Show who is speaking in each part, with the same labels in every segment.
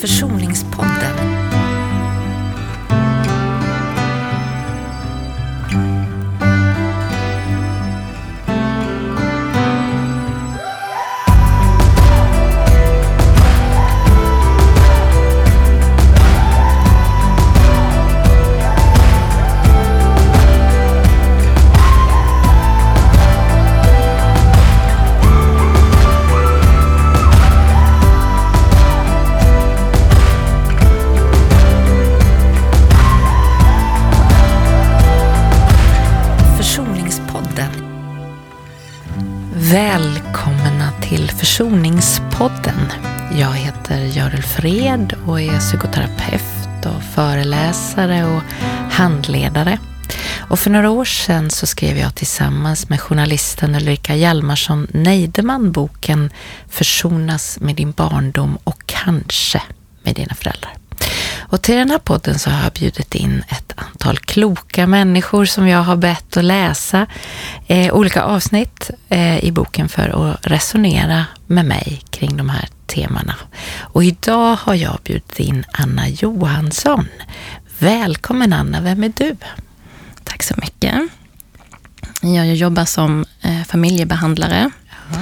Speaker 1: Försoningspodden. Fred och är psykoterapeut och föreläsare och handledare. Och för några år sedan så skrev jag tillsammans med journalisten Ulrika Hjalmarsson Neideman boken Försonas med din barndom och kanske med dina föräldrar. Och till den här podden så har jag bjudit in ett antal kloka människor som jag har bett att läsa eh, olika avsnitt eh, i boken för att resonera med mig kring de här temana. Och idag har jag bjudit in Anna Johansson. Välkommen Anna, vem är du?
Speaker 2: Tack så mycket. Jag jobbar som eh, familjebehandlare
Speaker 1: Ja.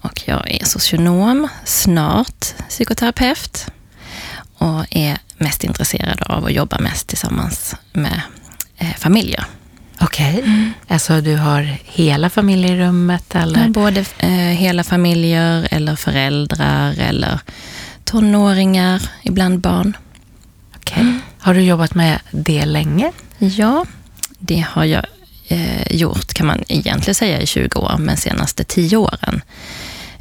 Speaker 2: och jag är socionom, snart psykoterapeut och är mest intresserad av att jobba mest tillsammans med eh, familjer.
Speaker 1: Okej, alltså du har hela familjen i rummet eller?
Speaker 2: Både eh, hela familjer eller föräldrar eller tonåringar, ibland barn.
Speaker 1: Okej. Har du jobbat med det länge?
Speaker 2: Ja, det har jag eh, gjort kan man egentligen säga i 20 år, men senaste 10 åren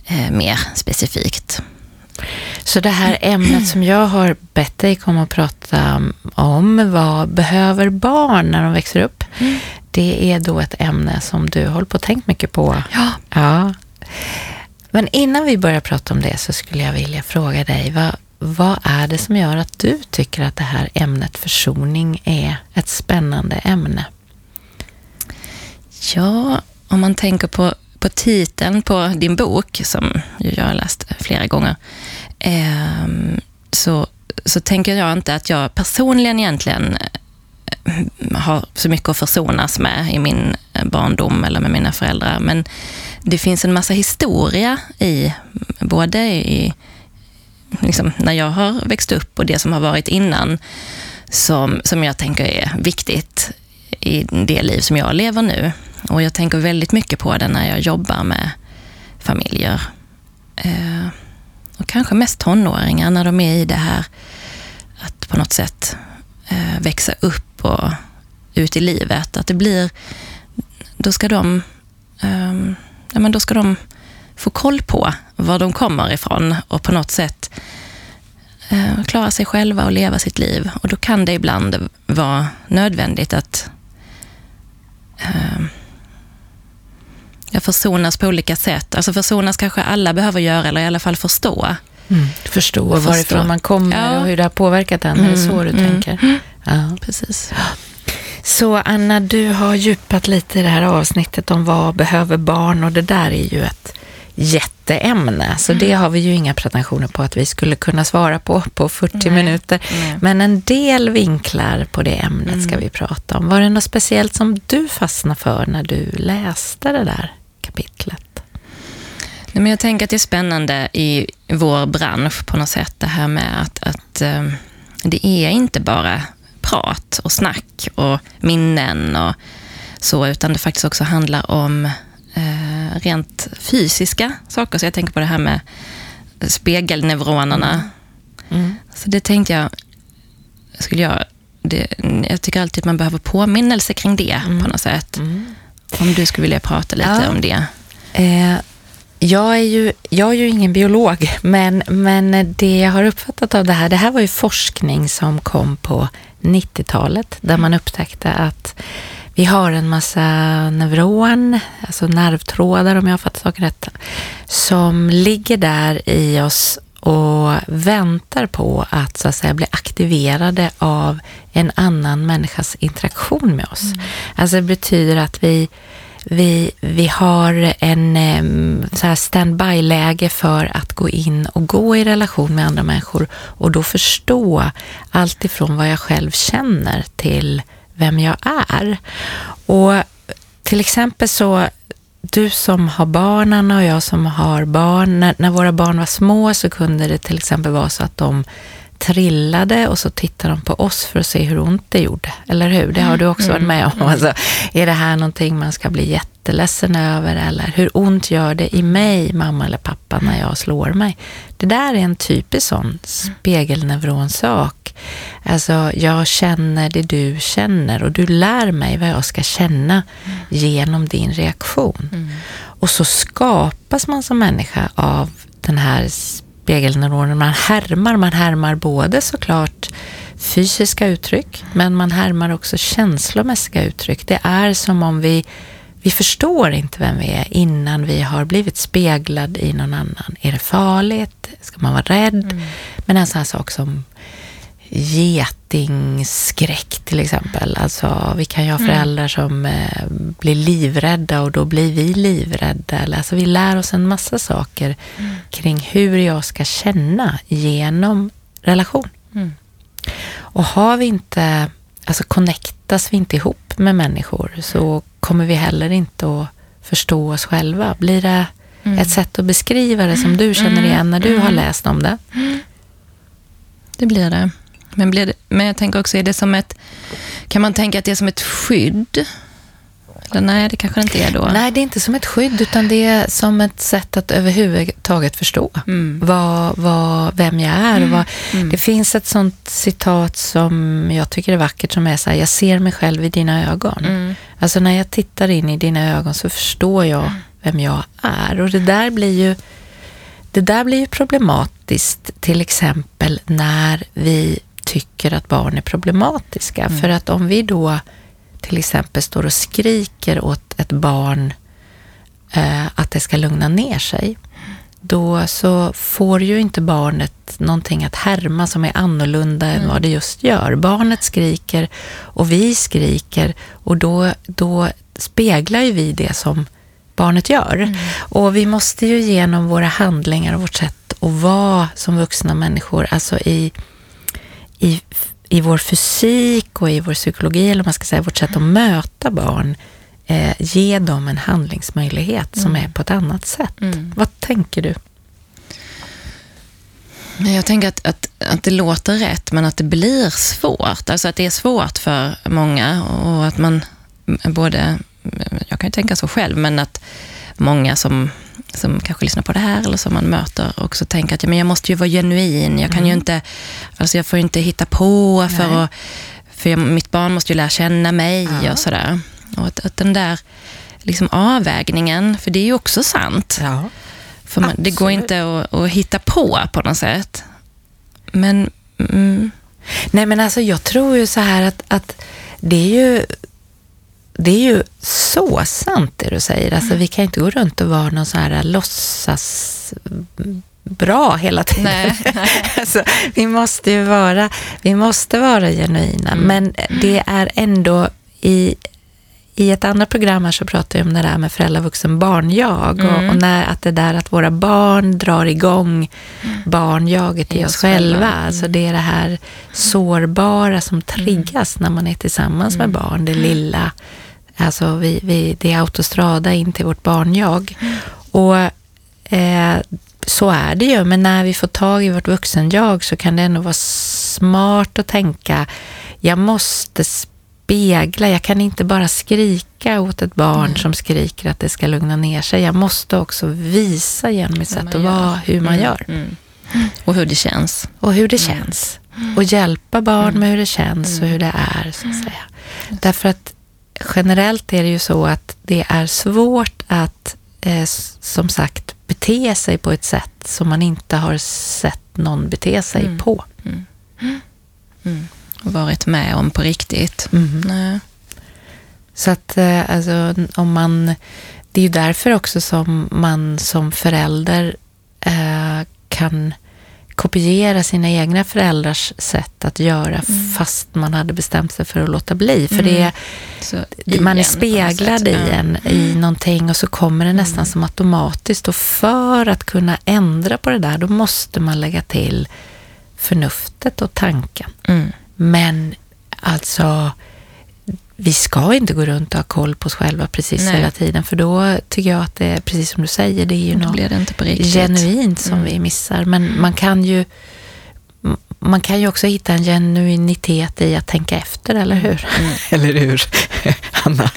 Speaker 2: eh, mer specifikt.
Speaker 1: Så det här ämnet som jag har bett dig komma och prata om, vad behöver barn när de växer upp? Det är då ett ämne som du håller på och tänkt mycket på.
Speaker 2: Ja.
Speaker 1: Ja. Men innan vi börjar prata om det så skulle jag vilja fråga dig, vad, vad är det som gör att du tycker att det här ämnet försoning är ett spännande ämne?
Speaker 2: Ja, om man tänker på, på titeln på din bok, som jag har läst flera gånger, eh, så, så tänker jag inte att jag personligen egentligen eh, har så mycket att försonas med i min eh, barndom eller med mina föräldrar. Men det finns en massa historia i, både i liksom, när jag har växt upp och det som har varit innan, som, som jag tänker är viktigt i det liv som jag lever nu. Och jag tänker väldigt mycket på det när jag jobbar med familjer. Eh, och kanske mest tonåringar när de är i det här att på något sätt eh, växa upp och ut i livet. Att det blir, då ska de, eh, ja, men då ska de få koll på var de kommer ifrån och på något sätt eh, klara sig själva och leva sitt liv. Och då kan det ibland vara nödvändigt att eh, försonas på olika sätt. Alltså försonas kanske alla behöver göra, eller i alla fall förstå.
Speaker 1: Förstå
Speaker 2: Förstå.
Speaker 1: varifrån man kommer
Speaker 2: Ja.
Speaker 1: och hur det har påverkat en. är det så du
Speaker 2: Mm, mm,
Speaker 1: tänker? Ja.
Speaker 2: Precis.
Speaker 1: Så Anna, du har djupat lite i det här avsnittet om vad behöver barn och det där är ju ett jätteämne. Så det har vi ju inga pretensioner på att vi skulle kunna svara på på 40
Speaker 2: Nej.
Speaker 1: minuter.
Speaker 2: Nej.
Speaker 1: Men en del vinklar på det ämnet ska vi prata om. Var det något speciellt som du fastnade för när du läste det där kapitlet?
Speaker 2: Nej, men jag tänker att det är spännande i vår bransch på något sätt, det här med att, att eh, det är inte bara prat och snack och minnen och så, utan det faktiskt också handlar om eh, rent fysiska saker. Så jag tänker på det här med spegelneuronerna. Så det tänkte jag, skulle jag, det, jag tycker alltid att man behöver påminnelse kring det på något sätt. Om du skulle vilja prata lite
Speaker 1: Ja.
Speaker 2: om det.
Speaker 1: Eh, jag, är ju, jag är ju ingen biolog, men, men det jag har uppfattat av det här, det här var ju forskning som kom på 90-talet, där man upptäckte att vi har en massa neuron, alltså nervtrådar om jag har fattat saken rätt, som ligger där i oss och väntar på att så att säga bli aktiverade av en annan människas interaktion med oss. Alltså det betyder att vi vi, vi har en standby-läge för att gå in och gå i relation med andra människor och då förstå allt ifrån vad jag själv känner till vem jag är. Och till exempel så du som har barnen och jag som har barn, när, när, våra barn var små så kunde det till exempel vara så att de trillade och så tittade de på oss för att se hur ont det gjorde. Eller hur? Det har du också varit med om. Mm. Alltså, är det här någonting man ska bli jätteledsen över? Eller hur ont gör det i mig, mamma eller pappa, när jag slår mig? Det där är en typisk sån spegelneuronsak. Alltså, jag känner det du känner och du lär mig vad jag ska känna genom din reaktion. Mm. Och så skapas man som människa av den här spegelneuroner. Man härmar, man härmar både såklart fysiska uttryck, men man härmar också känslomässiga uttryck. Det är som om vi, vi förstår inte vem vi är innan vi har blivit speglad i någon annan. Är det farligt? Ska man vara rädd? Mm. Men en sån här sak som getingskräck till exempel. Alltså, vi kan ju ha mm. föräldrar mm. som eh, blir livrädda och då blir vi livrädda. Alltså, vi lär oss en massa saker mm. kring hur jag ska känna genom relation. Mm. Och har vi inte, alltså connectas vi inte ihop med människor så kommer vi heller inte att förstå oss själva. Blir det mm. ett sätt att beskriva det som du känner igen när du har läst om det?
Speaker 2: Det blir det. Men, blir det, men jag tänker också, är det som ett... Kan man tänka att det är som ett skydd? Eller nej, det kanske inte är då.
Speaker 1: Nej, det är inte som ett skydd, utan det är som ett sätt att överhuvudtaget förstå mm. vad, vad, vem jag är. Mm. Vad, mm. Det finns ett sånt citat som jag tycker är vackert, som är så här, jag ser mig själv i dina ögon. Mm. Alltså när jag tittar in i dina ögon så förstår jag mm. vem jag är. Och det där blir ju det där blir ju problematiskt, till exempel när vi tycker att barn är problematiska. Mm. För att om vi då till exempel står och skriker åt ett barn eh, att det ska lugna ner sig, då så får ju inte barnet någonting att härma som är annorlunda mm. än vad det just gör. Barnet skriker och vi skriker och då, då speglar ju vi det som barnet gör. Mm. Och vi måste ju genom våra handlingar och vårt sätt att vara som vuxna människor, alltså i i, i vår fysik och i vår psykologi, eller man ska säga vårt sätt att möta barn, eh, ge dem en handlingsmöjlighet mm. som är på ett annat sätt. Mm. Vad tänker du?
Speaker 2: Jag tänker att, att, att det låter rätt, men att det blir svårt. Alltså att det är svårt för många och att man både, jag kan ju tänka så själv, men att många som som kanske lyssnar på det här eller som man möter också tänker att ja, men jag måste ju vara genuin. Jag kan mm. ju inte, alltså jag får inte hitta på för, att, för jag, mitt barn måste ju lära känna mig ja. och sådär. Och att, att, den där liksom avvägningen, för det är ju också sant. Ja. För man, det går inte att, att, hitta på på något sätt. Men... Mm.
Speaker 1: Nej men alltså jag tror ju så här att, att det är ju det är ju så sant det du säger. Alltså, vi kan inte gå runt och vara någon sån här låtsas bra hela tiden. Nej, alltså, vi måste ju vara, vi måste vara genuina. Mm. Men det är ändå i, i ett annat program här så pratar jag om det där med föräldrar, vuxen, barn, jag. Mm. Och, och, när, att det där att våra barn drar igång mm. barnjaget i, oss, själva. själva. Mm. Alltså det är det här sårbara som triggas mm. när man är tillsammans med mm. barn. Det lilla Alltså vi, vi, det är autostrada in till vårt barnjag. Mm. Och eh, så är det ju, men när vi får tag i vårt vuxenjag så kan det ändå vara smart att tänka, jag måste spegla, jag kan inte bara skrika åt ett barn mm. som skriker att det ska lugna ner sig. Jag måste också visa genom mitt sätt att vara hur man mm. gör. Mm.
Speaker 2: Och hur det känns.
Speaker 1: Och hur det mm. känns. Och hjälpa barn mm. med hur det känns och hur det är, så att säga. Därför att generellt är det ju så att det är svårt att, eh, som sagt, bete sig på ett sätt som man inte har sett någon bete sig mm. på. Mm.
Speaker 2: Mm. Varit med om på riktigt.
Speaker 1: Mm. Så att eh, alltså, om man... Det är ju därför också som man som förälder eh, kan kopiera sina egna föräldrars sätt att göra. Fast man hade bestämt sig för att låta bli. För det är,
Speaker 2: Så
Speaker 1: det- man är
Speaker 2: en
Speaker 1: speglad i
Speaker 2: ja. Mm.
Speaker 1: en, i någonting och så kommer det nästan som automatiskt. Och för att kunna ändra på det där, då måste man lägga till förnuftet och tanken.
Speaker 2: Mm.
Speaker 1: Men alltså, vi ska inte gå runt och ha koll på oss själva precis
Speaker 2: Nej.
Speaker 1: hela tiden. För då tycker jag att det är, precis som du säger, det är ju något genuint som
Speaker 2: Mm.
Speaker 1: vi missar. Men man kan ju man kan ju också hitta en genuinitet i att tänka efter, eller hur?
Speaker 2: Mm.
Speaker 1: eller hur, Anna?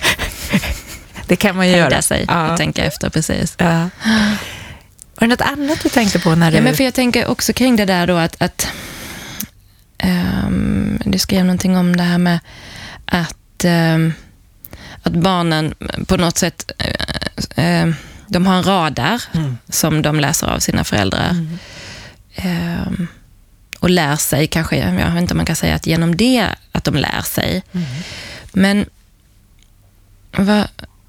Speaker 1: Det kan man ju göra.
Speaker 2: Hejda sig
Speaker 1: Ja.
Speaker 2: och tänka efter precis.
Speaker 1: Ja. Var det något annat du tänkte på när du...
Speaker 2: Ja, men för jag tänker också kring det där då att, att ehm, du skrev någonting om det här med att, ehm, att barnen på något sätt, eh, eh, de har en radar
Speaker 1: Mm.
Speaker 2: som de läser av sina föräldrar.
Speaker 1: Mm.
Speaker 2: Ehm, och lär sig, kanske, jag vet inte om man kan säga att genom det att de lär sig.
Speaker 1: Mm.
Speaker 2: Men vad,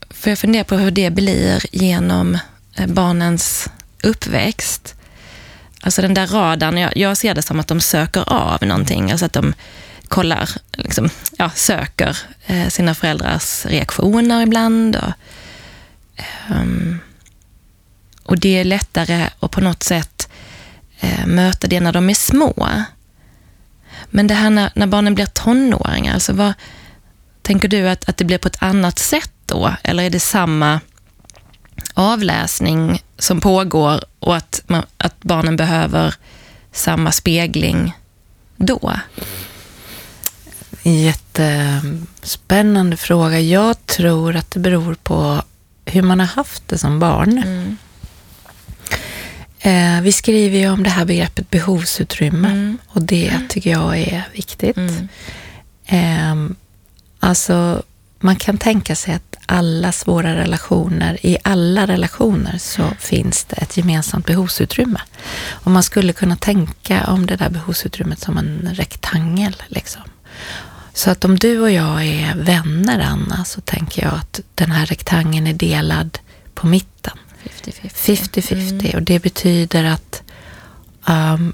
Speaker 2: för jag funderar på hur det blir genom eh, barnens uppväxt. Alltså den där radarn, jag, jag ser det som att de söker av någonting. Alltså att de kollar, liksom, ja, söker eh, sina föräldrars reaktioner ibland. Och, um, och det är lättare att på något sätt eh, möta det när de är små. Men det här när, när barnen blir tonåringar, alltså vad, tänker du att, att det blir på ett annat sätt då? Eller är det samma avläsning som pågår och att, man, att barnen behöver samma spegling då?
Speaker 1: Jättespännande fråga. Jag tror att det beror på hur man har haft det som barn.
Speaker 2: Mm.
Speaker 1: Eh, vi skriver ju om det här begreppet behovsutrymme
Speaker 2: Mm.
Speaker 1: och det tycker jag är viktigt.
Speaker 2: Mm.
Speaker 1: Eh, alltså, man kan tänka sig att alla svåra relationer, i alla relationer så finns det ett gemensamt behovsutrymme. Och man skulle kunna tänka om det där behovsutrymmet som en rektangel. Liksom. Så att om du och jag är vänner, Anna, så tänker jag att den här rektangeln är delad på mitten.
Speaker 2: 50-50.
Speaker 1: 50-50 och det betyder att um,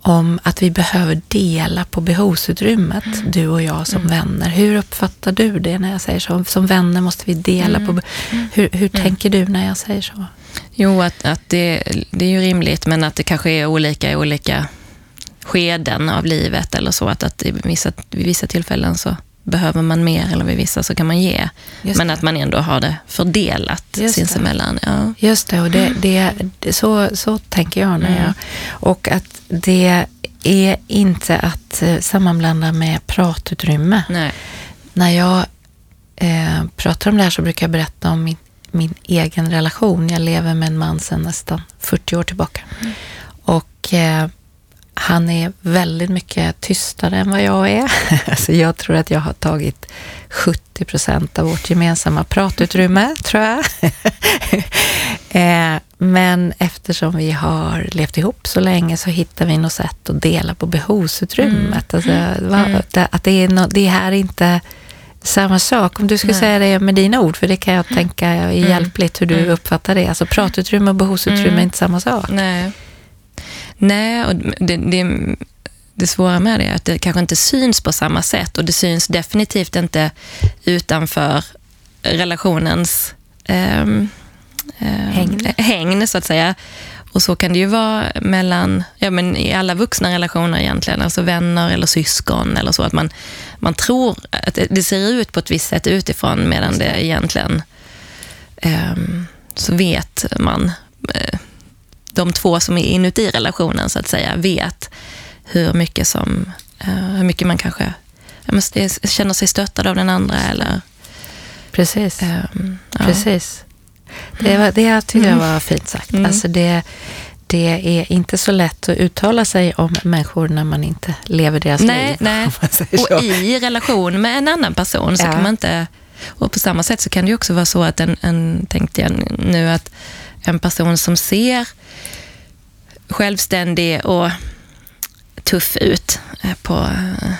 Speaker 1: om att vi behöver dela på behovsutrymmet, du och jag som vänner. Hur uppfattar du det när jag säger så? Som vänner måste vi dela på... be- Hur, hur tänker du när jag säger så?
Speaker 2: Jo, att, att det, det är ju rimligt, men att det kanske är olika i olika skeden av livet eller så. Att, att i vissa, vid vissa tillfällen så behöver man mer eller vid vissa så kan man ge.
Speaker 1: Just
Speaker 2: men
Speaker 1: det.
Speaker 2: att man ändå har det fördelat
Speaker 1: Just
Speaker 2: sinsemellan. Ja.
Speaker 1: Just det, och det, det, så, så tänker jag. När jag och att det är inte att eh, sammanblanda med pratutrymme.
Speaker 2: Nej.
Speaker 1: När jag eh, pratar om det här så brukar jag berätta om min, min egen relation. Jag lever med en man sedan nästan 40 år tillbaka. Och eh, han är väldigt mycket tystare än vad jag är. alltså jag tror att jag har tagit 70 procent av vårt gemensamma pratutrymme, tror jag. eh, men eftersom vi har levt ihop så länge så hittar vi något sätt att dela på behovsutrymmet. Alltså, va, det, att det är, no, det här är inte samma sak. Om du skulle
Speaker 2: Nej.
Speaker 1: säga det med dina ord, för det kan jag tänka är hjälpligt hur du uppfattar det. Alltså pratutrymme och behovsutrymme är inte samma sak.
Speaker 2: Nej. Nej, och det, det, det svåra med det är att det kanske inte syns på samma sätt och det syns definitivt inte utanför relationens ehm, ehm,
Speaker 1: Hägn.
Speaker 2: hägn, så att säga. Och så kan det ju vara mellan, ja men i alla vuxna relationer egentligen, alltså vänner eller syskon eller så, att man, man tror att det, ser ut på ett visst sätt utifrån medan det egentligen, ehm, så vet man, eh, de två som är inuti relationen så att säga, vet hur mycket som, eh, hur mycket man kanske känner sig stöttad av den andra eller
Speaker 1: Precis.
Speaker 2: ehm, ja.
Speaker 1: Precis. Det, var, det tycker jag var fint sagt.
Speaker 2: Mm.
Speaker 1: Alltså det, det är inte så lätt att uttala sig om människor när man inte lever deras
Speaker 2: Nej,
Speaker 1: liv.
Speaker 2: nej. Och i relation med en annan person så
Speaker 1: Ja.
Speaker 2: kan man inte... Och på samma sätt så kan det ju också vara så att en, en tänkte jag nu, att en person som ser självständig och tuff ut eh, på, eh,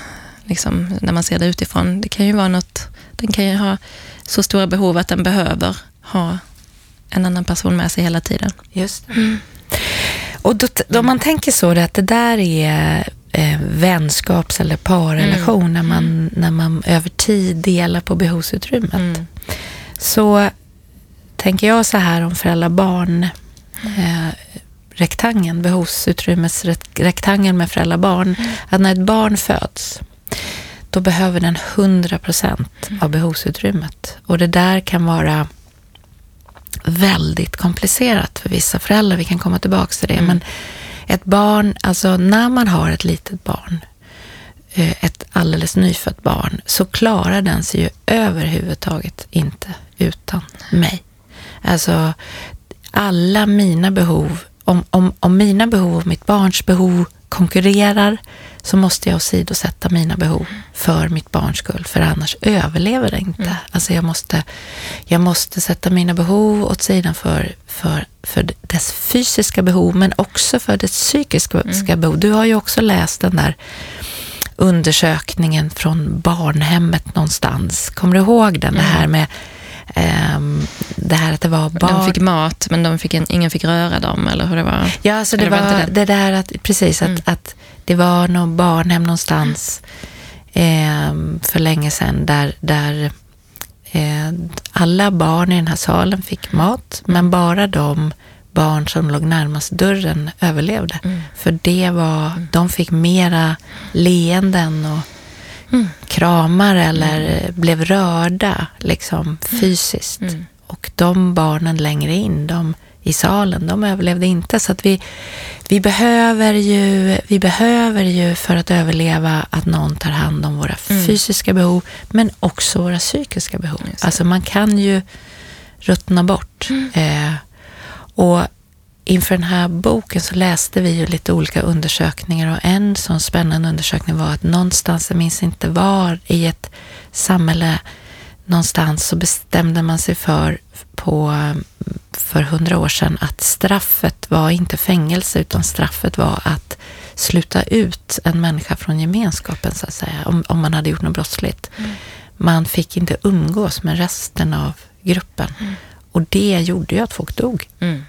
Speaker 2: liksom, när man ser det utifrån, det kan ju vara något, den kan ju ha så stora behov att den behöver ha en annan person med sig hela tiden.
Speaker 1: Just det. Och då, då man tänker så, att det där är eh, vänskaps eller parrelation, mm. när, man, mm. när man över tid delar på behovsutrymmet. Mm. Så tänker jag så här om föräldrar-barn, eh, rektangeln, behovsutrymmets rektangeln med föräldrar-barn, mm. att när ett barn föds, då behöver den 100 procent av behovsutrymmet. Och det där kan vara väldigt komplicerat för vissa föräldrar. Vi kan komma tillbaka till det. Mm. Men ett barn, alltså när man har ett litet barn, eh, ett alldeles nyfött barn, så klarar den sig ju överhuvudtaget inte utan mig. Alltså, alla mina behov, om, om, om mina behov och mitt barns behov konkurrerar så måste jag åsidosätta mina behov för mitt barns skull, för annars överlever det inte. Mm. Alltså jag måste, jag måste sätta mina behov åt sidan för, för, för dess fysiska behov, men också för dess psykiska mm. behov. Du har ju också läst den där undersökningen från barnhemmet någonstans. Kommer du ihåg den? Mm. Det här med det här att det var barn...
Speaker 2: De fick mat, men de fick en, ingen fick röra dem, eller hur det var?
Speaker 1: Ja, alltså det var, var det? det där att, precis, att, mm. att det var något barnhem någonstans eh, för länge sedan där, där eh, alla barn i den här salen fick mat, men bara de barn som låg närmast dörren överlevde. Mm. För det var, mm. de fick mera leenden och mm. kramar eller mm. blev rörda liksom mm. fysiskt. Mm. Och de barnen längre in, de i salen, de överlevde inte. Så att vi, vi, behöver ju, vi behöver ju för att överleva att någon tar hand om våra mm. fysiska behov, men också våra psykiska behov. Alltså man kan ju ruttna bort. Mm. Eh, och inför den här boken så läste vi ju lite olika undersökningar och en sån spännande undersökning var att någonstans, jag minns inte var, i ett samhälle någonstans så bestämde man sig för på, för hundra år sedan att straffet var inte fängelse utan straffet var att sluta ut en människa från gemenskapen så att säga, om, om man hade gjort något brottsligt. Mm. Man fick inte umgås med resten av gruppen. Mm. Och det gjorde ju att folk dog. Mm.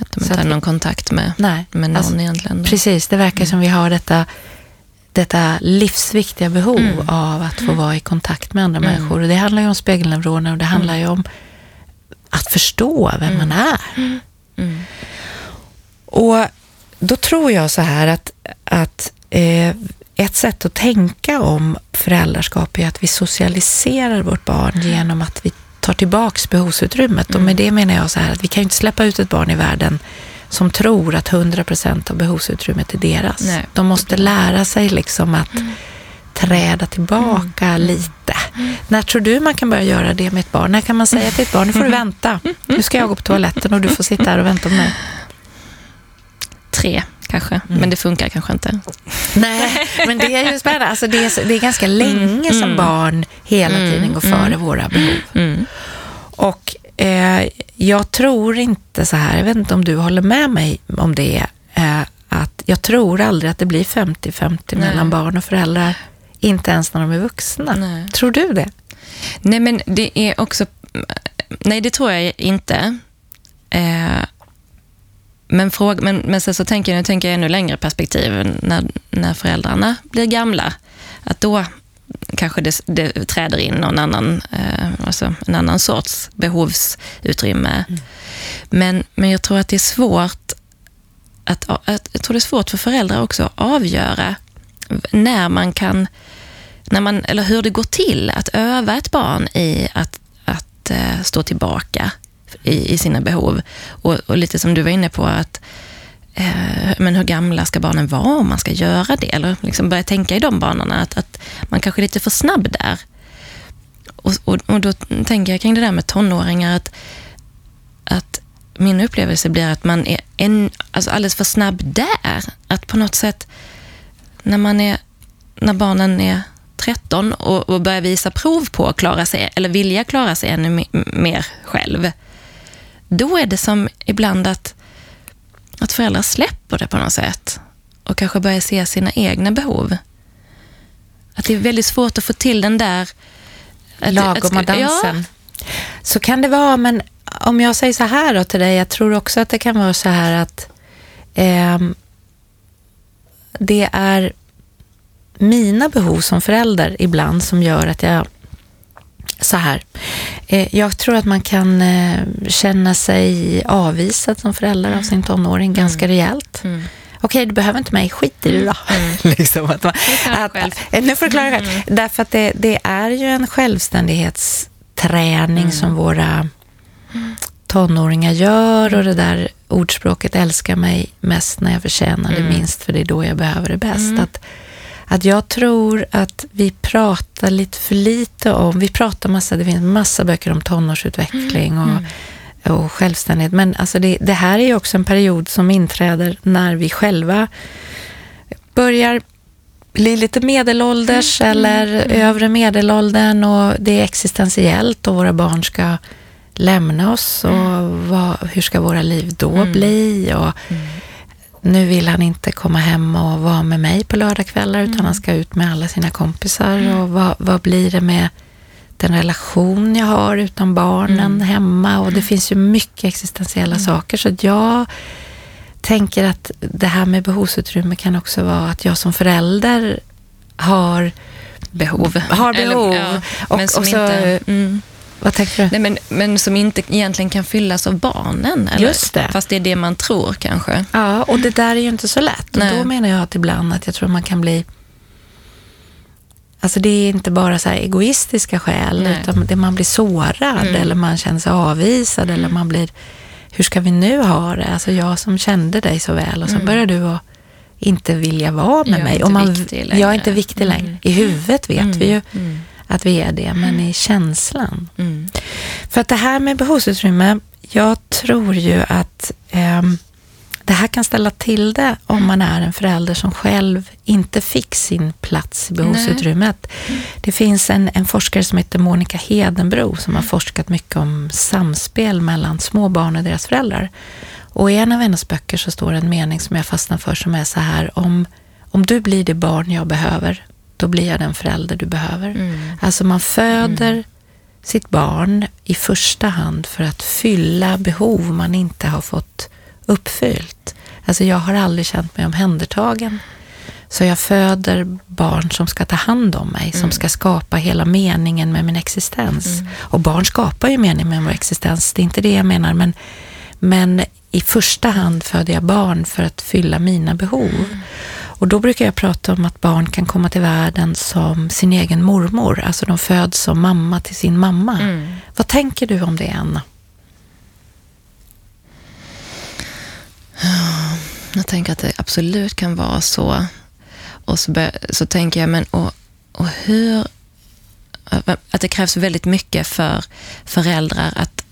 Speaker 2: Att de inte hade någon kontakt med, nej, med någon alltså, egentligen.
Speaker 1: Precis, det verkar mm. som vi har detta, detta livsviktiga behov mm. av att få vara i kontakt med andra mm. människor. Och det handlar ju om spegelneuroner och det handlar ju om att förstå vem man är. Och då tror jag så här att, att eh, ett sätt att tänka om föräldraskap är att vi socialiserar vårt barn genom att vi tar tillbaks behovsutrymmet. Mm. Och med det menar jag så här att vi kan ju inte släppa ut ett barn i världen som tror att 100 procent av behovsutrymmet är deras. Nej. De måste lära sig liksom att mm. träda tillbaka mm. lite. Mm. När tror du man kan börja göra det med ett barn? När kan man säga till ett barn, nu får du vänta. Nu ska jag gå på toaletten och du får sitta här och vänta på mig.
Speaker 2: Tre kanske, mm. men det funkar kanske inte.
Speaker 1: Nej, men det är ju spännande. Alltså det, är, det är ganska mm. länge mm. som barn hela mm. tiden går före mm. våra behov. Och eh, jag tror inte så här, jag vet inte om du håller med mig om det, eh, att jag tror aldrig att det blir 50-50 mellan barn och föräldrar, inte ens när de är vuxna. Nej. Tror du det?
Speaker 2: Nej, men det är också... Nej, det tror jag inte. Eh, men, fråga, men, men sen så tänker jag, nu tänker jag ännu längre perspektiv, när, när föräldrarna blir gamla, att då kanske det, det träder in någon annan, eh, alltså en annan sorts behovsutrymme. Mm. Men, men jag tror att det är svårt att, att, jag tror det är svårt för föräldrar också att avgöra när man kan, när man, eller hur det går till att öva ett barn i att, att uh, stå tillbaka i, i sina behov. Och, och, lite som du var inne på, att eh, men hur gamla ska barnen vara om man ska göra det? Eller liksom börja tänka i de banorna, att, att man kanske är lite för snabb där. Och, och, och, då tänker jag kring det där med tonåringar, att, att min upplevelse blir att man är en, alltså alldeles för snabb där. Att på något sätt, när, man är, när barnen är 13 och, och börjar visa prov på att klara sig, eller vilja klara sig ännu mer själv, då är det som ibland att, att föräldrar släpper det på något sätt och kanske börjar se sina egna behov. Att det är väldigt svårt att få till den där...
Speaker 1: Lagoma dansen. Ja. Så kan det vara, men om jag säger så här då till dig, jag tror också att det kan vara så här att eh, det är mina behov som förälder ibland som gör att jag så här. Eh, jag tror att man kan eh, känna sig avvisad som förälder av sin tonåring mm. ganska rejält. Mm. Okej, du behöver inte mig, skit i det då. Mm. liksom att man, att, eh, nu får du klara själv. Mm. Därför att det, det, är ju en självständighetsträning som mm. våra tonåringar gör och det där ordspråket älskar mig mest när jag förtjänar det minst för det är då jag behöver det bäst. Att, att jag tror att vi pratar lite för lite om, vi pratar massa, det finns massa böcker om tonårsutveckling och, mm. och självständighet, men alltså det, det här är ju också en period som inträder när vi själva börjar bli lite medelålders mm. eller mm. övre medelåldern och det är existentiellt och våra barn ska lämna oss och mm. vad, hur ska våra liv då mm. bli? Och, mm nu vill han inte komma hem och vara med mig på lördagskvällar utan mm. han ska ut med alla sina kompisar. Mm. Och vad, vad blir det med den relation jag har utan barnen mm. hemma? Och det finns ju mycket existentiella mm. saker. Så jag tänker att det här med behovsutrymme kan också vara att jag som förälder har
Speaker 2: behov.
Speaker 1: Har behov. Eller, ja, och, och så, inte, mm. Vad tänker du?
Speaker 2: Nej, men, men som inte egentligen kan fyllas av barnen. Eller?
Speaker 1: Just det.
Speaker 2: Fast det är det man tror kanske.
Speaker 1: Ja, och det där är ju inte så lätt. Och då menar jag att ibland att jag tror man kan bli Alltså det är inte bara så egoistiska skäl, Nej. utan det man blir sårad mm. eller man känner sig avvisad eller man blir, hur ska vi nu ha det? Alltså jag som kände dig så väl och så mm. börjar du att inte vilja vara med
Speaker 2: jag
Speaker 1: mig.
Speaker 2: Och
Speaker 1: man,
Speaker 2: jag
Speaker 1: är inte viktig längre. Mm. I huvudet vet mm. vi ju. Mm att vi är det, men i känslan. Mm. För att det här med behovsutrymme, jag tror ju att eh, det här kan ställa till det om man är en förälder som själv inte fick sin plats i behovsutrymmet. Nej. Det finns en, en forskare som heter Monica Hedenbro som har forskat mycket om samspel mellan små barn och deras föräldrar. Och i en av hennes böcker så står en mening som jag fastnar för som är så här, om, om du blir det barn jag behöver, då blir jag den förälder du behöver. Mm. Alltså man föder mm. sitt barn i första hand för att fylla behov man inte har fått uppfyllt. Alltså jag har aldrig känt mig omhändertagen. Så jag föder barn som ska ta hand om mig, som mm. ska skapa hela meningen med min existens. Mm. Och barn skapar ju mening med vår existens, det är inte det jag menar, men, men i första hand föder jag barn för att fylla mina behov. Mm. Och då brukar jag prata om att barn kan komma till världen som sin egen mormor. Alltså de föds som mamma till sin mamma. Mm. Vad tänker du om det, Anna?
Speaker 2: Jag tänker att det absolut kan vara så. Och så, så tänker jag, men och, och hur... Att det krävs väldigt mycket för föräldrar att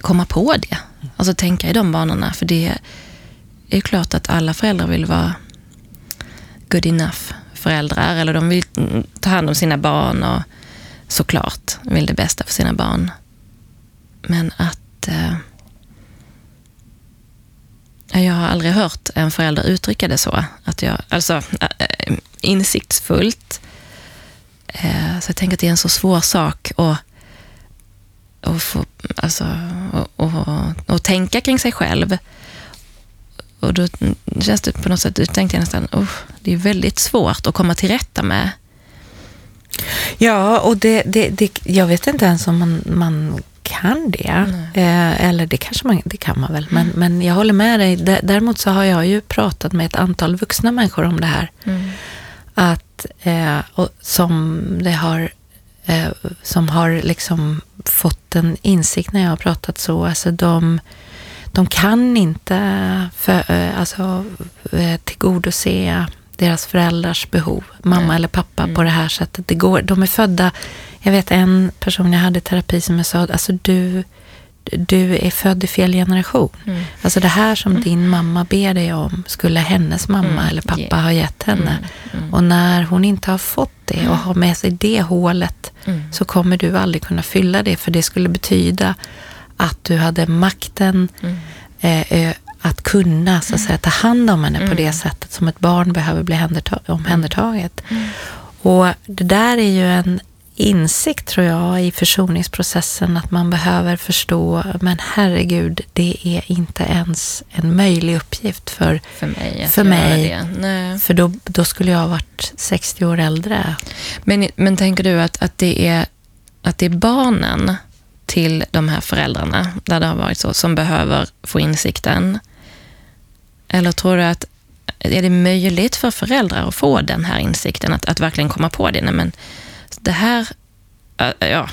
Speaker 2: komma på det. Alltså tänka i de banorna. För det är ju klart att alla föräldrar vill vara good enough föräldrar. Eller de vill ta hand om sina barn och såklart vill det bästa för sina barn. Men att... Eh, jag har aldrig hört en förälder uttrycka det så. Att jag, alltså äh, insiktsfullt. Eh, så jag tänker att det är en så svår sak att och, få, alltså, och, och, och tänka kring sig själv. Och då känns det på något sätt, då tänkte jag nästan, oh, det är väldigt svårt att komma till rätta med.
Speaker 1: Ja, och det, det, det jag vet inte ens om man, man kan det. Eh, eller det kanske man, det kan man väl. Men, mm. men jag håller med dig. Däremot så har jag ju pratat med ett antal vuxna människor om det här. Mm. Att, eh, och som det har eh, som har liksom fått en insikt när jag har pratat så. Alltså de de kan inte för, eh, alltså, eh, tillgodose deras föräldrars behov, mamma Nej. eller pappa, mm. på det här sättet. Det går, de är födda, jag vet en person jag hade i terapi som jag sa, alltså du, du är född i fel generation. Mm. Alltså det här som mm. din mamma ber dig om skulle hennes mamma mm. eller pappa yeah. ha gett henne. Mm. Mm. Och när hon inte har fått det och har med sig det hålet så kommer du aldrig kunna fylla det för det skulle betyda att du hade makten mm. eh, att kunna så att säga, ta hand om henne mm. på det sättet som ett barn behöver bli omhändertaget. Mm. Och det där är ju en insikt tror jag i försoningsprocessen att man behöver förstå, men herregud, det är inte ens en möjlig uppgift för,
Speaker 2: för mig.
Speaker 1: För, mig. för då, då skulle jag ha varit 60 år äldre.
Speaker 2: Men, men tänker du att, att, det är, att det är barnen till de här föräldrarna, där det har varit så, som behöver få insikten? Eller tror du att är det möjligt för föräldrar att få den här insikten, att, att verkligen komma på det? Nej, men det här, ja,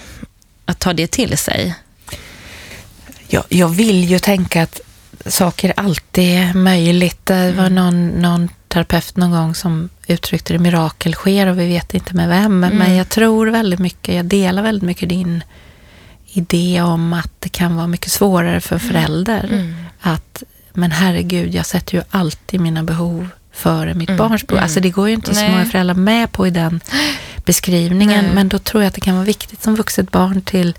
Speaker 2: att ta det till sig?
Speaker 1: Jag, jag vill ju tänka att saker alltid är möjligt. Det var mm. någon, någon terapeut någon gång som uttryckte det, mirakel sker och vi vet inte med vem. Mm. Men jag tror väldigt mycket, jag delar väldigt mycket din idé om att det kan vara mycket svårare för mm. föräldrar. Mm. Att, men herregud, jag sätter ju alltid mina behov före mitt mm. barns behov. Alltså det går ju inte Nej. så många föräldrar med på i den beskrivningen. Nej. Men då tror jag att det kan vara viktigt som vuxet barn till,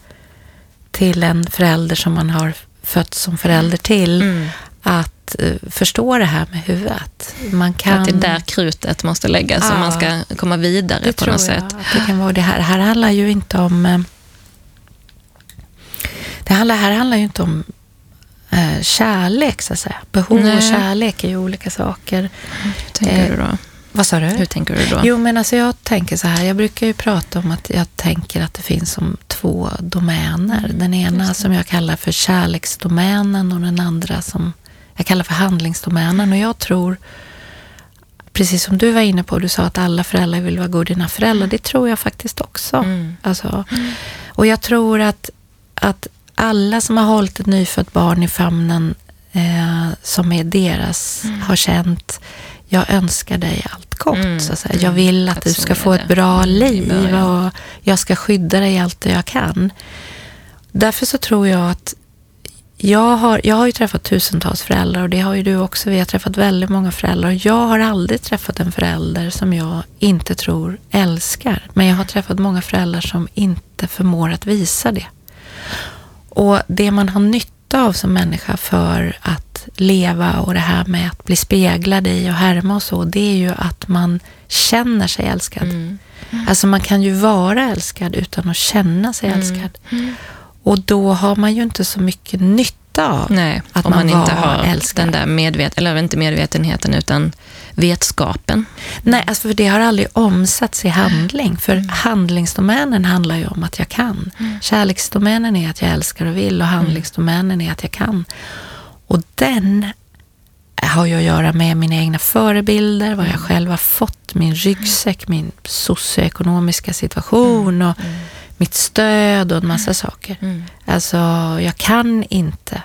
Speaker 1: till en förälder som man har fött som förälder till. Mm. Att uh, förstå det här med huvudet. Man kan...
Speaker 2: Att det är där krutet måste läggas ja, om man ska komma vidare på något sätt.
Speaker 1: Det kan vara det här. Det här handlar ju inte om... Det handlar, här handlar ju inte om uh, kärlek, så att säga. Behov Nej. och kärlek är ju olika saker.
Speaker 2: Hur tänker du då?
Speaker 1: Vad sa du?
Speaker 2: Hur tänker du då?
Speaker 1: Jo, men alltså jag tänker så här. Jag brukar ju prata om att jag tänker att det finns som två domäner. Mm, den ena som jag kallar för kärleksdomänen och den andra som jag kallar för handlingsdomänen. Och jag tror, precis som du var inne på, du sa att alla föräldrar vill vara goda föräldrar. Det tror jag faktiskt också. Mm. Alltså, och jag tror att, att alla som har hållit ett nyfött barn i famnen eh, som är deras mm. har känt jag önskar dig allt gott. Mm. Så att säga. Jag vill att, att du ska få ett bra liv och jag ska skydda dig allt det jag kan. Därför så tror jag att jag har, jag har ju träffat tusentals föräldrar och det har ju du också. Vi har träffat väldigt många föräldrar och jag har aldrig träffat en förälder som jag inte tror älskar. Men jag har träffat många föräldrar som inte förmår att visa det. Och det man har nytta av som människa för att leva och det här med att bli speglad i och härma och så, det är ju att man känner sig älskad. Mm. Mm. Alltså man kan ju vara älskad utan att känna sig mm. älskad. Mm. Och då har man ju inte så mycket nytta av
Speaker 2: Nej, att man, man inte har älskad. den där medvet eller inte medvetenheten utan vetskapen.
Speaker 1: Nej, alltså för det har aldrig omsatts i handling. För mm. handlingsdomänen handlar ju om att jag kan. Mm. Kärleksdomänen är att jag älskar och vill och handlingsdomänen är att jag kan. Och den har ju att göra med mina egna förebilder, vad jag mm. själv har fått, min ryggsäck, min socioekonomiska situation mm. och mm. mitt stöd och en massa saker. Mm. Alltså, jag kan inte,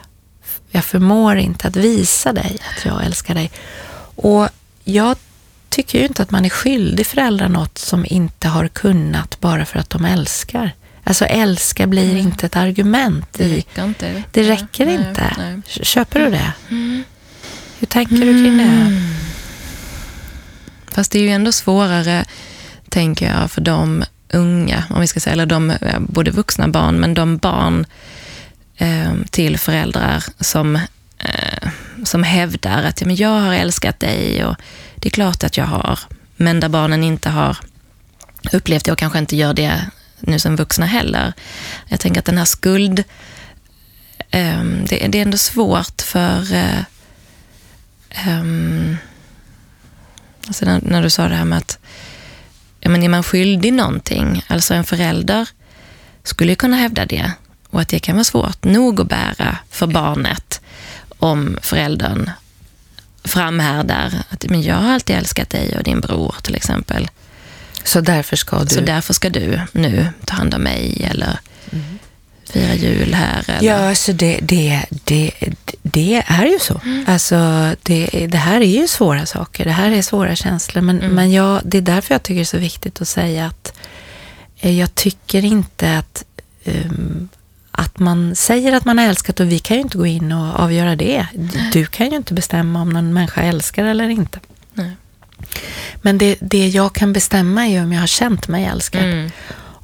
Speaker 1: jag förmår inte att visa dig att jag älskar dig. Och jag tycker ju inte att man är skyldig föräldrar något som inte har kunnat bara för att de älskar. Alltså älska blir mm. inte ett argument.
Speaker 2: Det räcker inte.
Speaker 1: Det räcker nej, inte. Nej. Köper du det? Mm. Hur tänker du kring det? Mm.
Speaker 2: Fast det är ju ändå svårare, tänker jag, för de unga, om vi ska säga, eller de, både vuxna barn, men de barn eh, till föräldrar som, eh, som hävdar att ja, men jag har älskat dig och det är klart att jag har, men där barnen inte har upplevt det och kanske inte gör det nu som vuxna heller. Jag tänker att den här skuld... Um, det, det, är ändå svårt för... Uh, um, alltså när, när, du sa det här med att ja, men är man skyldig någonting, alltså en förälder skulle kunna hävda det och att det kan vara svårt nog att bära för barnet om föräldern framhärdar att men jag har alltid älskat dig och din bror till exempel.
Speaker 1: Så därför ska du?
Speaker 2: Så därför ska du nu ta hand om mig eller mm. fira jul här? Eller?
Speaker 1: Ja, alltså det, det, det, det är ju så. Mm. Alltså, det, det här är ju svåra saker. Det här är svåra känslor. Men, mm. men jag, det är därför jag tycker det är så viktigt att säga att eh, jag tycker inte att um, att man säger att man har älskat och vi kan ju inte gå in och avgöra det. Du kan ju inte bestämma om någon människa älskar eller inte. Nej. Men det, det jag kan bestämma är om jag har känt mig älskad. Mm.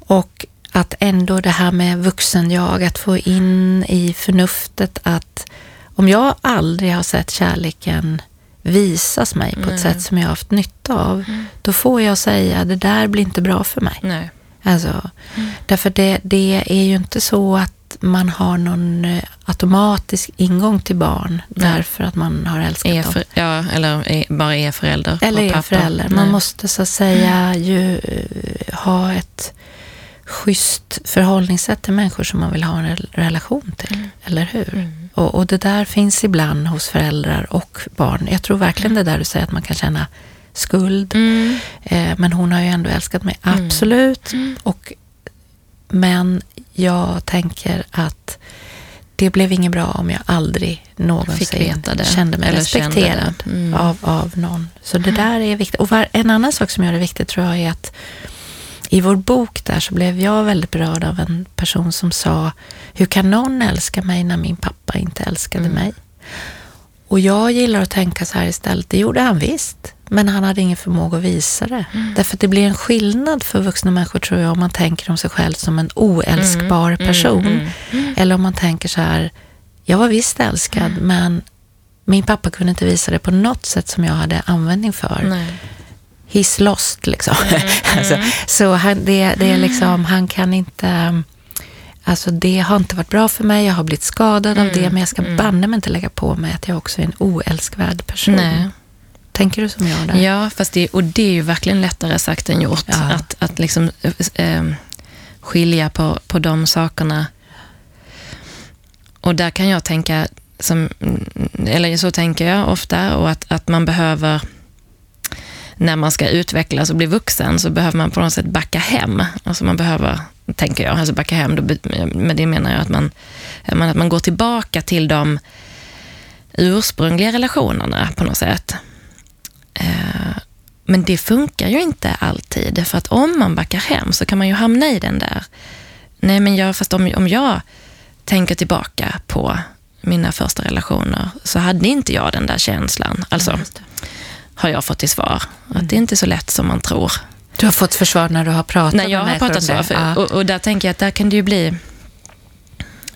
Speaker 1: Och att ändå det här med vuxen-jag, att få in i förnuftet att om jag aldrig har sett kärleken visas mig på ett sätt som jag har haft nytta av, mm. då får jag säga det där blir inte bra för mig.
Speaker 2: Nej.
Speaker 1: Alltså, Därför det, det är ju inte så att man har någon eh, automatisk ingång till barn
Speaker 2: Nej.
Speaker 1: därför att man har älskat
Speaker 2: Är
Speaker 1: dem.
Speaker 2: för, ja, eller är, bara är förälder.
Speaker 1: Eller är
Speaker 2: pappa.
Speaker 1: förälder. Man
Speaker 2: Nej.
Speaker 1: måste så att säga ju eh, ha ett schysst förhållningssätt till människor som man vill ha en rel- relation till.
Speaker 2: Mm.
Speaker 1: Eller hur? Och, och det där finns ibland hos föräldrar och barn. Jag tror verkligen det där du säger att man kan känna skuld.
Speaker 2: Mm.
Speaker 1: Eh, men hon har ju ändå älskat mig, absolut. Och, men jag tänker att det blev inget bra om jag aldrig någonsin kände mig
Speaker 2: eller kände
Speaker 1: respekterad
Speaker 2: det. Mm.
Speaker 1: av, av någon. Så det där är viktigt. Och var, en annan sak som gör det viktigt tror jag är att i vår bok där så blev jag väldigt berörd av en person som sa Hur kan någon älska mig när min pappa inte älskade
Speaker 2: Mm.
Speaker 1: mig? Och jag gillar att tänka så här istället. Det gjorde han visst. Men han hade ingen förmåga att visa det.
Speaker 2: Mm.
Speaker 1: Därför att det blir en skillnad för vuxna människor tror jag om man tänker om sig själv som en oälskbar person.
Speaker 2: mm,
Speaker 1: Eller om man tänker så här. Jag var visst älskad men min pappa kunde inte visa det på något sätt som jag hade användning för
Speaker 2: Nej.
Speaker 1: he's lost liksom.
Speaker 2: Mm,
Speaker 1: alltså, så han, det, det är liksom, han kan inte, alltså det har inte varit bra för mig, jag har blivit skadad av
Speaker 2: Mm,
Speaker 1: det, men jag ska banne mig inte lägga på mig att jag också är en oälskvärd person.
Speaker 2: Nej.
Speaker 1: Tänker du som jag där?
Speaker 2: Ja, fast det, och det är ju verkligen lättare sagt än gjort.
Speaker 1: Ja.
Speaker 2: Att, att liksom eh, skilja på, på de sakerna. Och där kan jag tänka, som, eller så tänker jag ofta, och att, att man behöver, när man ska utvecklas och bli vuxen, så behöver man på något sätt backa hem. Alltså man behöver, tänker jag, alltså backa hem, då, med det menar jag att man, att man går tillbaka till de ursprungliga relationerna på något sätt. Eh, Men det funkar ju inte alltid, för att om man backar hem så kan man ju hamna i den där, nej men jag, fast om, om jag tänker tillbaka på mina första relationer så hade inte jag den där känslan. Alltså,
Speaker 1: det.
Speaker 2: har jag fått till svar. Att det är inte så lätt som man tror.
Speaker 1: Du har fått försvar när du har pratat
Speaker 2: När jag
Speaker 1: med
Speaker 2: har
Speaker 1: människor
Speaker 2: pratat
Speaker 1: om
Speaker 2: så. För,
Speaker 1: Ja.
Speaker 2: och, och där tänker jag att där kan det ju bli...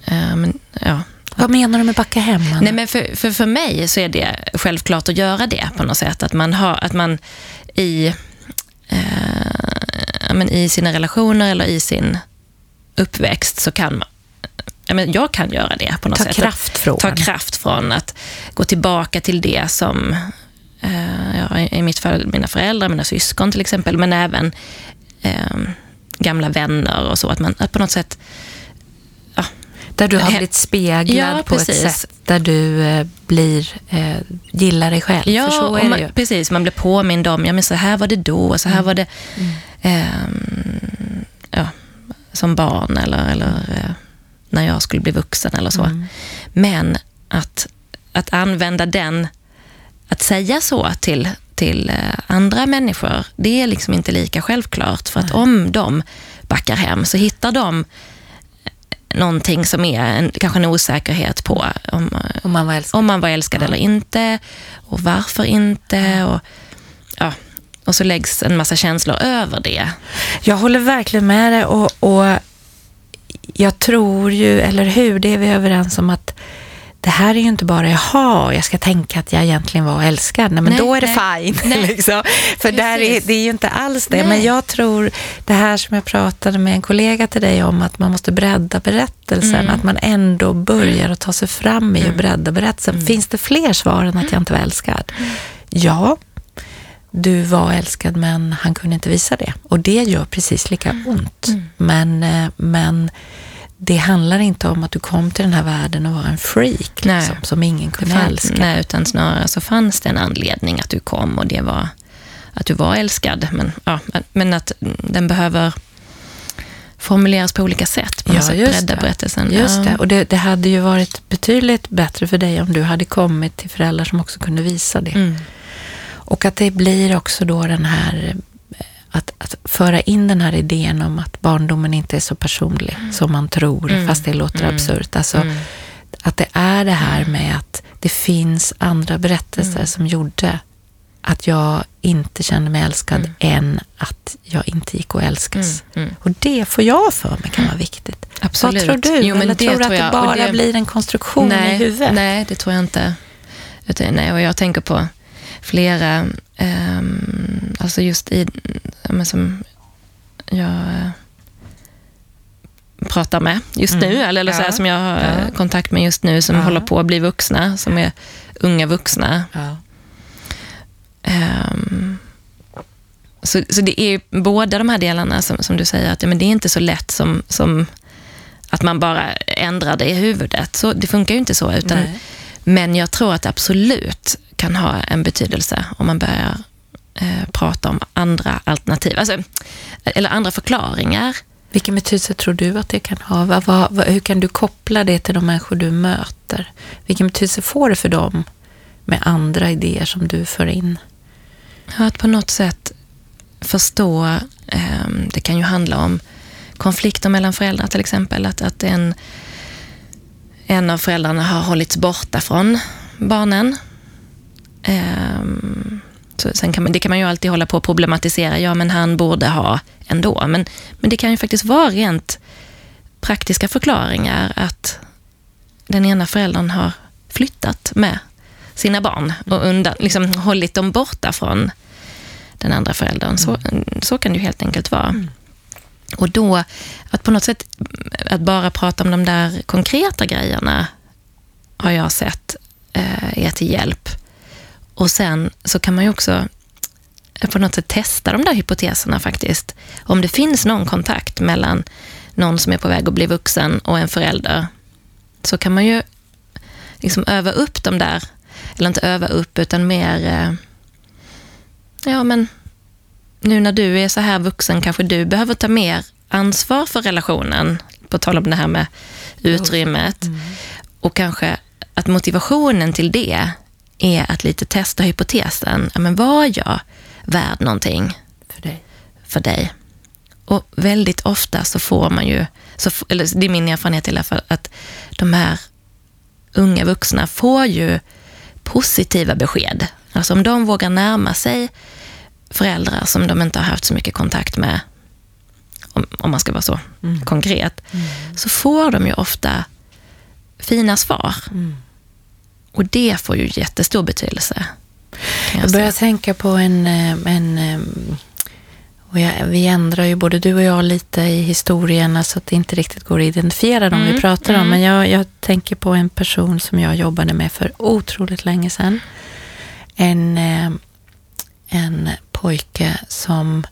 Speaker 2: eh, men, ja,
Speaker 1: Vad menar du med backa hem? Anna?
Speaker 2: Nej, men för, för, för mig så är det självklart att göra det på något sätt. Att man, har, att man i, eh, men i sina relationer eller i sin uppväxt så kan man men jag kan göra det på något
Speaker 1: Ta
Speaker 2: sätt.
Speaker 1: kraft från.
Speaker 2: Ta kraft från att gå tillbaka till det som, eh, ja, i mitt fall mina föräldrar, mina syskon till exempel, men även eh, gamla vänner och så. Att man att på något sätt
Speaker 1: Där du har blivit speglad
Speaker 2: Ja,
Speaker 1: på
Speaker 2: precis.
Speaker 1: ett sätt där du eh, blir, eh, gillar dig själv.
Speaker 2: Ja,
Speaker 1: För så är
Speaker 2: man,
Speaker 1: det ju.
Speaker 2: precis. Man blir påmind om, ja men så här var det då och så här var det
Speaker 1: Mm.
Speaker 2: ehm, ja, som barn eller, eller eh, när jag skulle bli vuxen eller så.
Speaker 1: Mm.
Speaker 2: Men att, att använda den, att säga så till, till eh, andra människor, det är liksom inte lika självklart. För att om de backar hem så hittar de någonting som är en, kanske en osäkerhet på om, eh,
Speaker 1: Om man var älskad.
Speaker 2: om man var älskad eller inte och varför inte. Och, ja, och så läggs en massa känslor över det.
Speaker 1: Jag håller verkligen med dig och, och jag tror ju, eller hur, det är vi överens om att det här är ju inte bara, jaha, jag ska tänka att jag egentligen var älskad. Nej, men
Speaker 2: Nej,
Speaker 1: då är det
Speaker 2: nej,
Speaker 1: fine.
Speaker 2: nej.
Speaker 1: Liksom. För där är, det är ju inte alls det. Men jag tror, det här som jag pratade med en kollega till dig om, att man måste bredda berättelsen.
Speaker 2: Mm.
Speaker 1: Att man ändå börjar att ta sig fram i att bredda berättelsen.
Speaker 2: Mm.
Speaker 1: Finns det fler svar än att jag inte var älskad? Ja, du var älskad men han kunde inte visa det. Och det gör precis lika
Speaker 2: Mm.
Speaker 1: ont. Men, eh, men det handlar inte om att du kom till den här världen och var en freak
Speaker 2: Nej.
Speaker 1: liksom, som ingen
Speaker 2: Det
Speaker 1: kunde
Speaker 2: fann,
Speaker 1: älska.
Speaker 2: nej, utan snarare så fanns det en anledning att du kom och det var att du var älskad. Men, ja, men att den behöver formuleras på olika sätt. På något sätt, bredda berättelsen.
Speaker 1: Just
Speaker 2: ja.
Speaker 1: det. Och det, det hade ju varit betydligt bättre för dig om du hade kommit till föräldrar som också kunde visa det.
Speaker 2: Mm.
Speaker 1: Och att det blir också då den här att, att föra in den här idén om att barndomen inte är så personlig som man tror,
Speaker 2: Mm.
Speaker 1: fast det låter
Speaker 2: Mm.
Speaker 1: absurt. Alltså,
Speaker 2: Mm.
Speaker 1: Att det är det här med att det finns andra berättelser
Speaker 2: Mm.
Speaker 1: som gjorde att jag inte kände mig älskad än att jag inte gick att älskas.
Speaker 2: Mm. Mm.
Speaker 1: Och det får jag för mig kan vara viktigt.
Speaker 2: Absolut.
Speaker 1: Vad tror du?
Speaker 2: Jo, men
Speaker 1: Eller
Speaker 2: det
Speaker 1: tror du att det
Speaker 2: Och
Speaker 1: bara
Speaker 2: det-
Speaker 1: blir en konstruktion
Speaker 2: nej,
Speaker 1: i huvudet?
Speaker 2: Nej, det tror jag inte. Nej, och jag tänker på flera, ehm, alltså just i, men som jag, pratar med just
Speaker 1: Mm.
Speaker 2: nu, eller, eller så här,
Speaker 1: Ja.
Speaker 2: som jag har
Speaker 1: Ja.
Speaker 2: eh, kontakt med just nu, som
Speaker 1: Ja.
Speaker 2: håller på att bli vuxna, som är unga vuxna. Ehm, så, så det är ju båda de här delarna som, som du säger, att ja, men det är inte så lätt som, som att man bara ändrar det i huvudet. Så, det funkar ju inte så. Utan,
Speaker 1: Nej.
Speaker 2: men jag tror att absolut kan ha en betydelse om man börjar eh, prata om andra alternativ, alltså, eller andra förklaringar.
Speaker 1: Vilken betydelse tror du att det kan ha? Vad, vad, hur kan du koppla det till de människor du möter? Vilken betydelse får det för dem med andra idéer som du för in?
Speaker 2: Att på något sätt förstå, eh, det kan ju handla om konflikter mellan föräldrar till exempel, att, att en, en av föräldrarna har hållits borta från barnen. Ehm, så sen kan man, det kan man ju alltid hålla på och problematisera, ja men han borde ha ändå. Men, men det kan ju faktiskt vara rent praktiska förklaringar att den ena föräldern har flyttat med sina barn och undan, liksom hållit dem borta från den andra föräldern. Så, så kan det ju helt enkelt vara. Och då, att på något sätt, att bara prata om de där konkreta grejerna har jag sett eh, är till hjälp. Och sen så kan man ju också eh, på något sätt testa de där hypoteserna faktiskt. Om det finns någon kontakt mellan någon som är på väg att bli vuxen och en förälder, så kan man ju liksom öva upp de där, eller inte öva upp, utan mer, eh, ja men nu när du är så här vuxen kanske du behöver ta mer ansvar för relationen, på tal om det här med utrymmet. Och kanske att motivationen till det är att lite testa hypotesen. Men var jag värd någonting
Speaker 1: För dig?
Speaker 2: för dig? Och väldigt ofta så får man ju, så, eller det är min erfarenhet i alla fall, att de här unga vuxna får ju positiva besked. Alltså om de vågar närma sig föräldrar som de inte har haft så mycket kontakt med, om, om man ska vara så konkret, så får de ju ofta fina svar. Och det får ju jättestor betydelse.
Speaker 1: Jag
Speaker 2: säga.
Speaker 1: börjar tänka på en... eh, en eh, jag, vi ändrar ju både du och jag lite i historierna så att det inte riktigt går att identifiera dem vi
Speaker 2: Mm,
Speaker 1: pratar om.
Speaker 2: mm.
Speaker 1: Men jag, jag tänker på en person som jag jobbade med för otroligt länge sedan. En, eh, en pojke som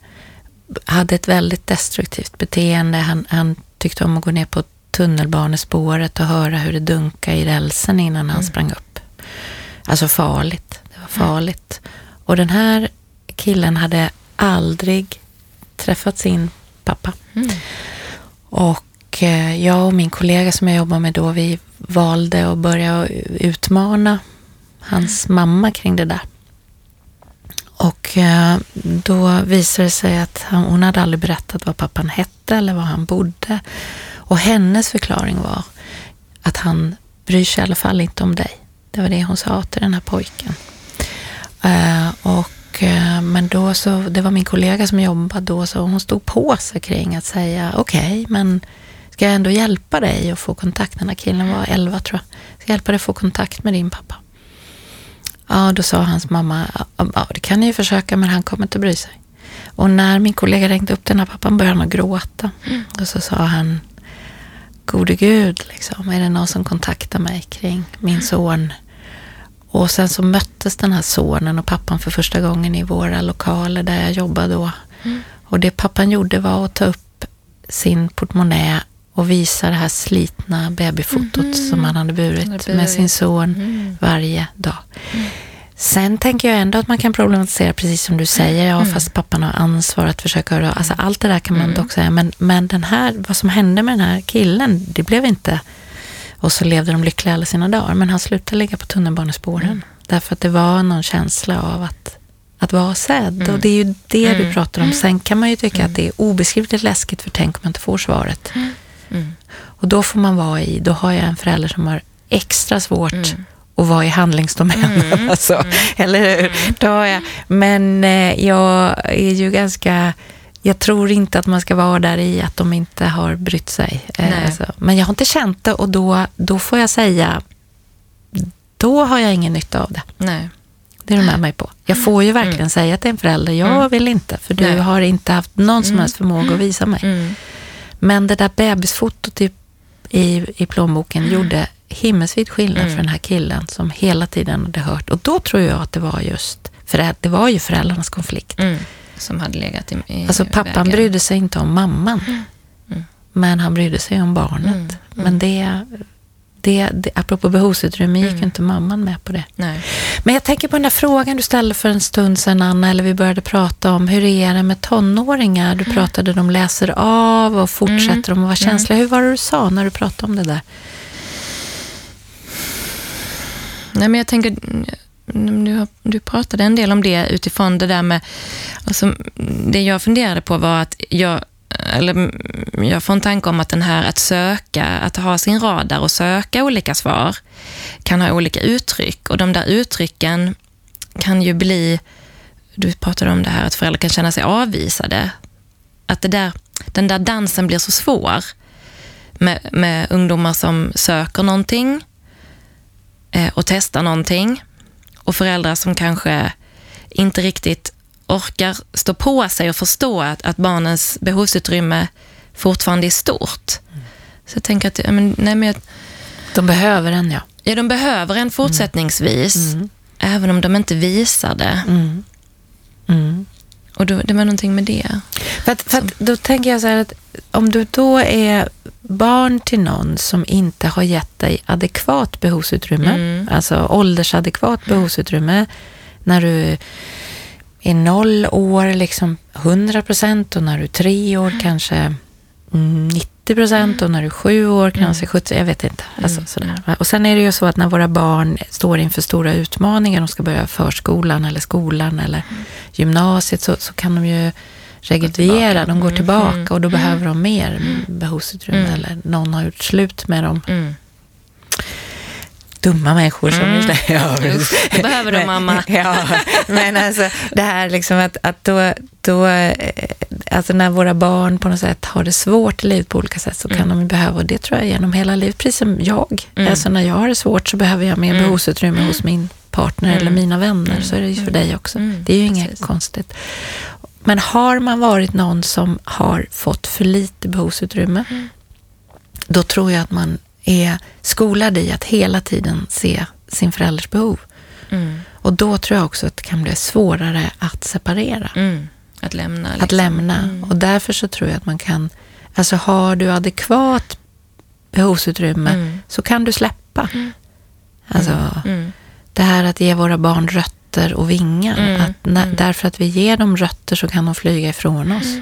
Speaker 1: hade ett väldigt destruktivt beteende. Han, han tyckte om att gå ner på tunnelbanespåret och höra hur det dunkade i rälsen innan han sprang upp. Alltså farligt. Det var farligt. Och den här killen hade aldrig träffat sin pappa.
Speaker 2: Mm.
Speaker 1: Och eh, jag och min kollega som jag jobbar med då, vi valde att börja utmana hans mamma kring det där. Och eh, då visade det sig att hon hade aldrig berättat vad pappan hette eller var han bodde. Och hennes förklaring var att han bryr sig i alla fall inte om dig. Det var det hon sa till den här pojken. Eh, och, eh, men då så, det var min kollega som jobbade då, så hon stod på sig kring att säga okej, men ska jag ändå hjälpa dig att få kontakt? Den här killen var 11 tror jag. Ska jag hjälpa dig att få kontakt med din pappa? Ja, då sa hans mamma, ja det kan ni ju försöka men han kommer inte bry sig. Och när min kollega ringde upp den här pappan började han att gråta. Och så sa han, gode gud, liksom, är det någon som kontaktar mig kring min son? Och sen så möttes den här sonen och pappan för första gången i våra lokaler där jag jobbade då. Och det pappan gjorde var att ta upp sin portmonnä och visa det här slitna babyfotot som han hade burit med sin son varje dag. Sen tänker jag ändå att man kan problematisera precis som du säger, ja fast pappan har ansvar att försöka höra, alltså allt det där kan man dock säga, men, men den här, vad som hände med den här killen, det blev inte, och så levde de lyckliga alla sina dagar, men han slutade ligga på tunnelbanespåren, därför att det var någon känsla av att, att vara sedd, och det är ju det du pratar om. Sen kan man ju tycka att det är obeskrivligt läskigt, för tänk om man inte får svaret.
Speaker 2: Mm.
Speaker 1: Och då får man vara i, då har jag en förälder som har extra svårt att vara i handlingsdomänen. Alltså, Eller hur? Då har jag, men eh, jag är ju ganska, jag tror inte att man ska vara där i att de inte har brytt sig. Eh, alltså. Men jag har inte känt det och då, då får jag säga, då har jag ingen nytta av det.
Speaker 2: Nej.
Speaker 1: Det är du med mig på. Jag får ju verkligen säga till en förälder, jag vill inte, för du
Speaker 2: Nej.
Speaker 1: har inte haft någon som helst förmåga att visa mig.
Speaker 2: Mm.
Speaker 1: Men det där bebisfotot i, i, i plånboken mm. gjorde himmelsvid skillnad mm. för den här killen som hela tiden hade hört. Och då tror jag att det var just, för det var ju föräldrarnas konflikt.
Speaker 2: Mm. Som hade legat i, i
Speaker 1: Alltså pappan vägen. brydde sig inte om mamman. Mm. mm. Men han brydde sig om barnet. Mm. Men det det, det, apropå behovsutrymme gick mm. inte mamman med på det.
Speaker 2: Nej.
Speaker 1: Men jag tänker på den där frågan du ställde för en stund sedan, Anna, eller vi började prata om, hur är det med tonåringar? Du mm. pratade de läser av och fortsätter mm. de att vara mm. känsliga. Hur var det du sa när du pratade om det där?
Speaker 2: Nej, men jag tänker, Mm, du, du pratade en del om det utifrån det där med, alltså, det jag funderade på var att jag eller mm, jag får en tanke om att den här att söka, att ha sin radar och söka olika svar kan ha olika uttryck och de där uttrycken kan ju bli, du pratade om det här att föräldrar kan känna sig avvisade. Att det där, den där dansen blir så svår med, med ungdomar som söker någonting eh, och testar någonting och föräldrar som kanske inte riktigt orkar stå på sig och förstå att, att barnens behovsutrymme fortfarande är stort. Mm. Så jag tänker att, men, nej, men jag,
Speaker 1: De behöver en, ja.
Speaker 2: Ja, de behöver en fortsättningsvis, mm. mm. även om de inte visar det.
Speaker 1: Mm. Mm.
Speaker 2: Och då, det var någonting med det.
Speaker 1: För, att, för att, då tänker jag så här att om du då är barn till någon som inte har gett dig adekvat behovsutrymme, mm. alltså åldersadekvat behovsutrymme, när du är noll år liksom 100 procent och när du är tre år kanske 90 procent och när du är sju år kanske mm. 70, jag vet inte. Alltså, mm. sådär. Och sen är det ju så att när våra barn står inför stora utmaningar, de ska börja förskolan eller skolan eller mm. gymnasiet, så, så kan de ju regrediera, de går tillbaka och då behöver de mer behovsutrymme eller någon har gjort slut med dem dumma människor som mm. just
Speaker 2: ja, Det behöver du mamma.
Speaker 1: ja, men alltså det här liksom att, att då, då, eh, alltså när våra barn på något sätt har det svårt i livet på olika sätt så kan mm. de behöva, och det tror jag genom hela livet, precis som jag. Mm. Alltså när jag har det svårt så behöver jag mer mm. behovsutrymme hos min partner eller mm. mina vänner, så är det ju för dig också. Det är ju inget precis. konstigt. Men har man varit någon som har fått för lite behovsutrymme, då tror jag att man är skolad i att hela tiden se sin förälders behov. Mm. Och då tror jag också att det kan bli svårare att separera.
Speaker 2: Mm. Att lämna.
Speaker 1: Liksom. Att lämna. Mm. Och därför så tror jag att man kan, alltså har du adekvat behovsutrymme mm. så kan du släppa. Mm. Alltså, mm. det här att ge våra barn rötter och vingar. Att när, därför att vi ger dem rötter så kan de flyga ifrån oss.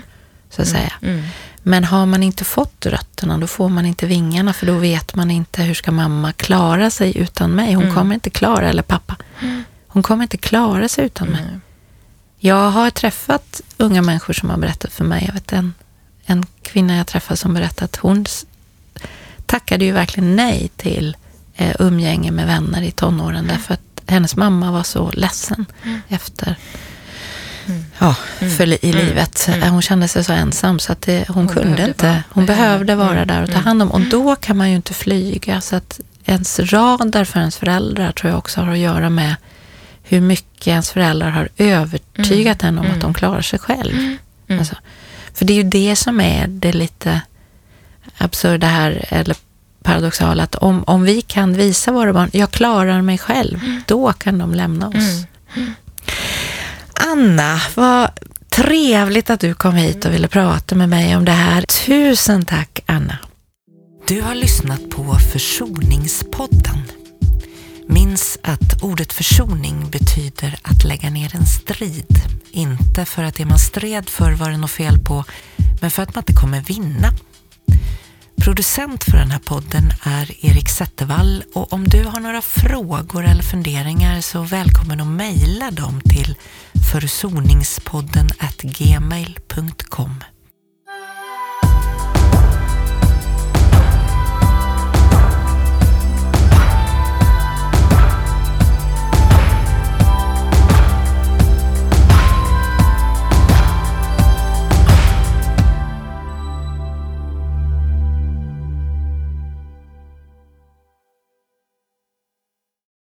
Speaker 1: Så att säga. Men har man inte fått rötterna, då får man inte vingarna, för då vet man inte hur ska mamma klara sig utan mig. Hon mm. kommer inte klara, eller pappa. Hon kommer inte klara sig utan mm. mig. Jag har träffat unga människor som har berättat för mig. Jag vet en, en kvinna jag träffade som berättade att hon tackade ju verkligen nej till eh, umgänge med vänner i tonåren, mm. därför att hennes mamma var så ledsen mm. efter mm. ja, mm. för i mm. livet. Mm. Hon kände sig så ensam så att det, hon, hon kunde inte. Vara, hon behövde vara där och ta hand om. Och då kan man ju inte flyga. Så att ens radar för ens föräldrar tror jag också har att göra med hur mycket ens föräldrar har övertygat mm. en om att de klarar sig själv. Alltså, för det är ju det som är det lite absurda här, eller paradoxala, att om, om vi kan visa våra barn, jag klarar mig själv, då kan de lämna oss. Anna, vad trevligt att du kom hit och ville prata med mig om det här. Tusen tack Anna. Du har lyssnat på Försoningspodden. Minns att ordet försoning betyder att lägga ner en strid. Inte för att det man stred för var det något fel på, men för att man inte kommer vinna. Producent för den här podden är Erik Zettervall och om du har några frågor eller funderingar så välkommen att mejla dem till försoningspodden gmail.com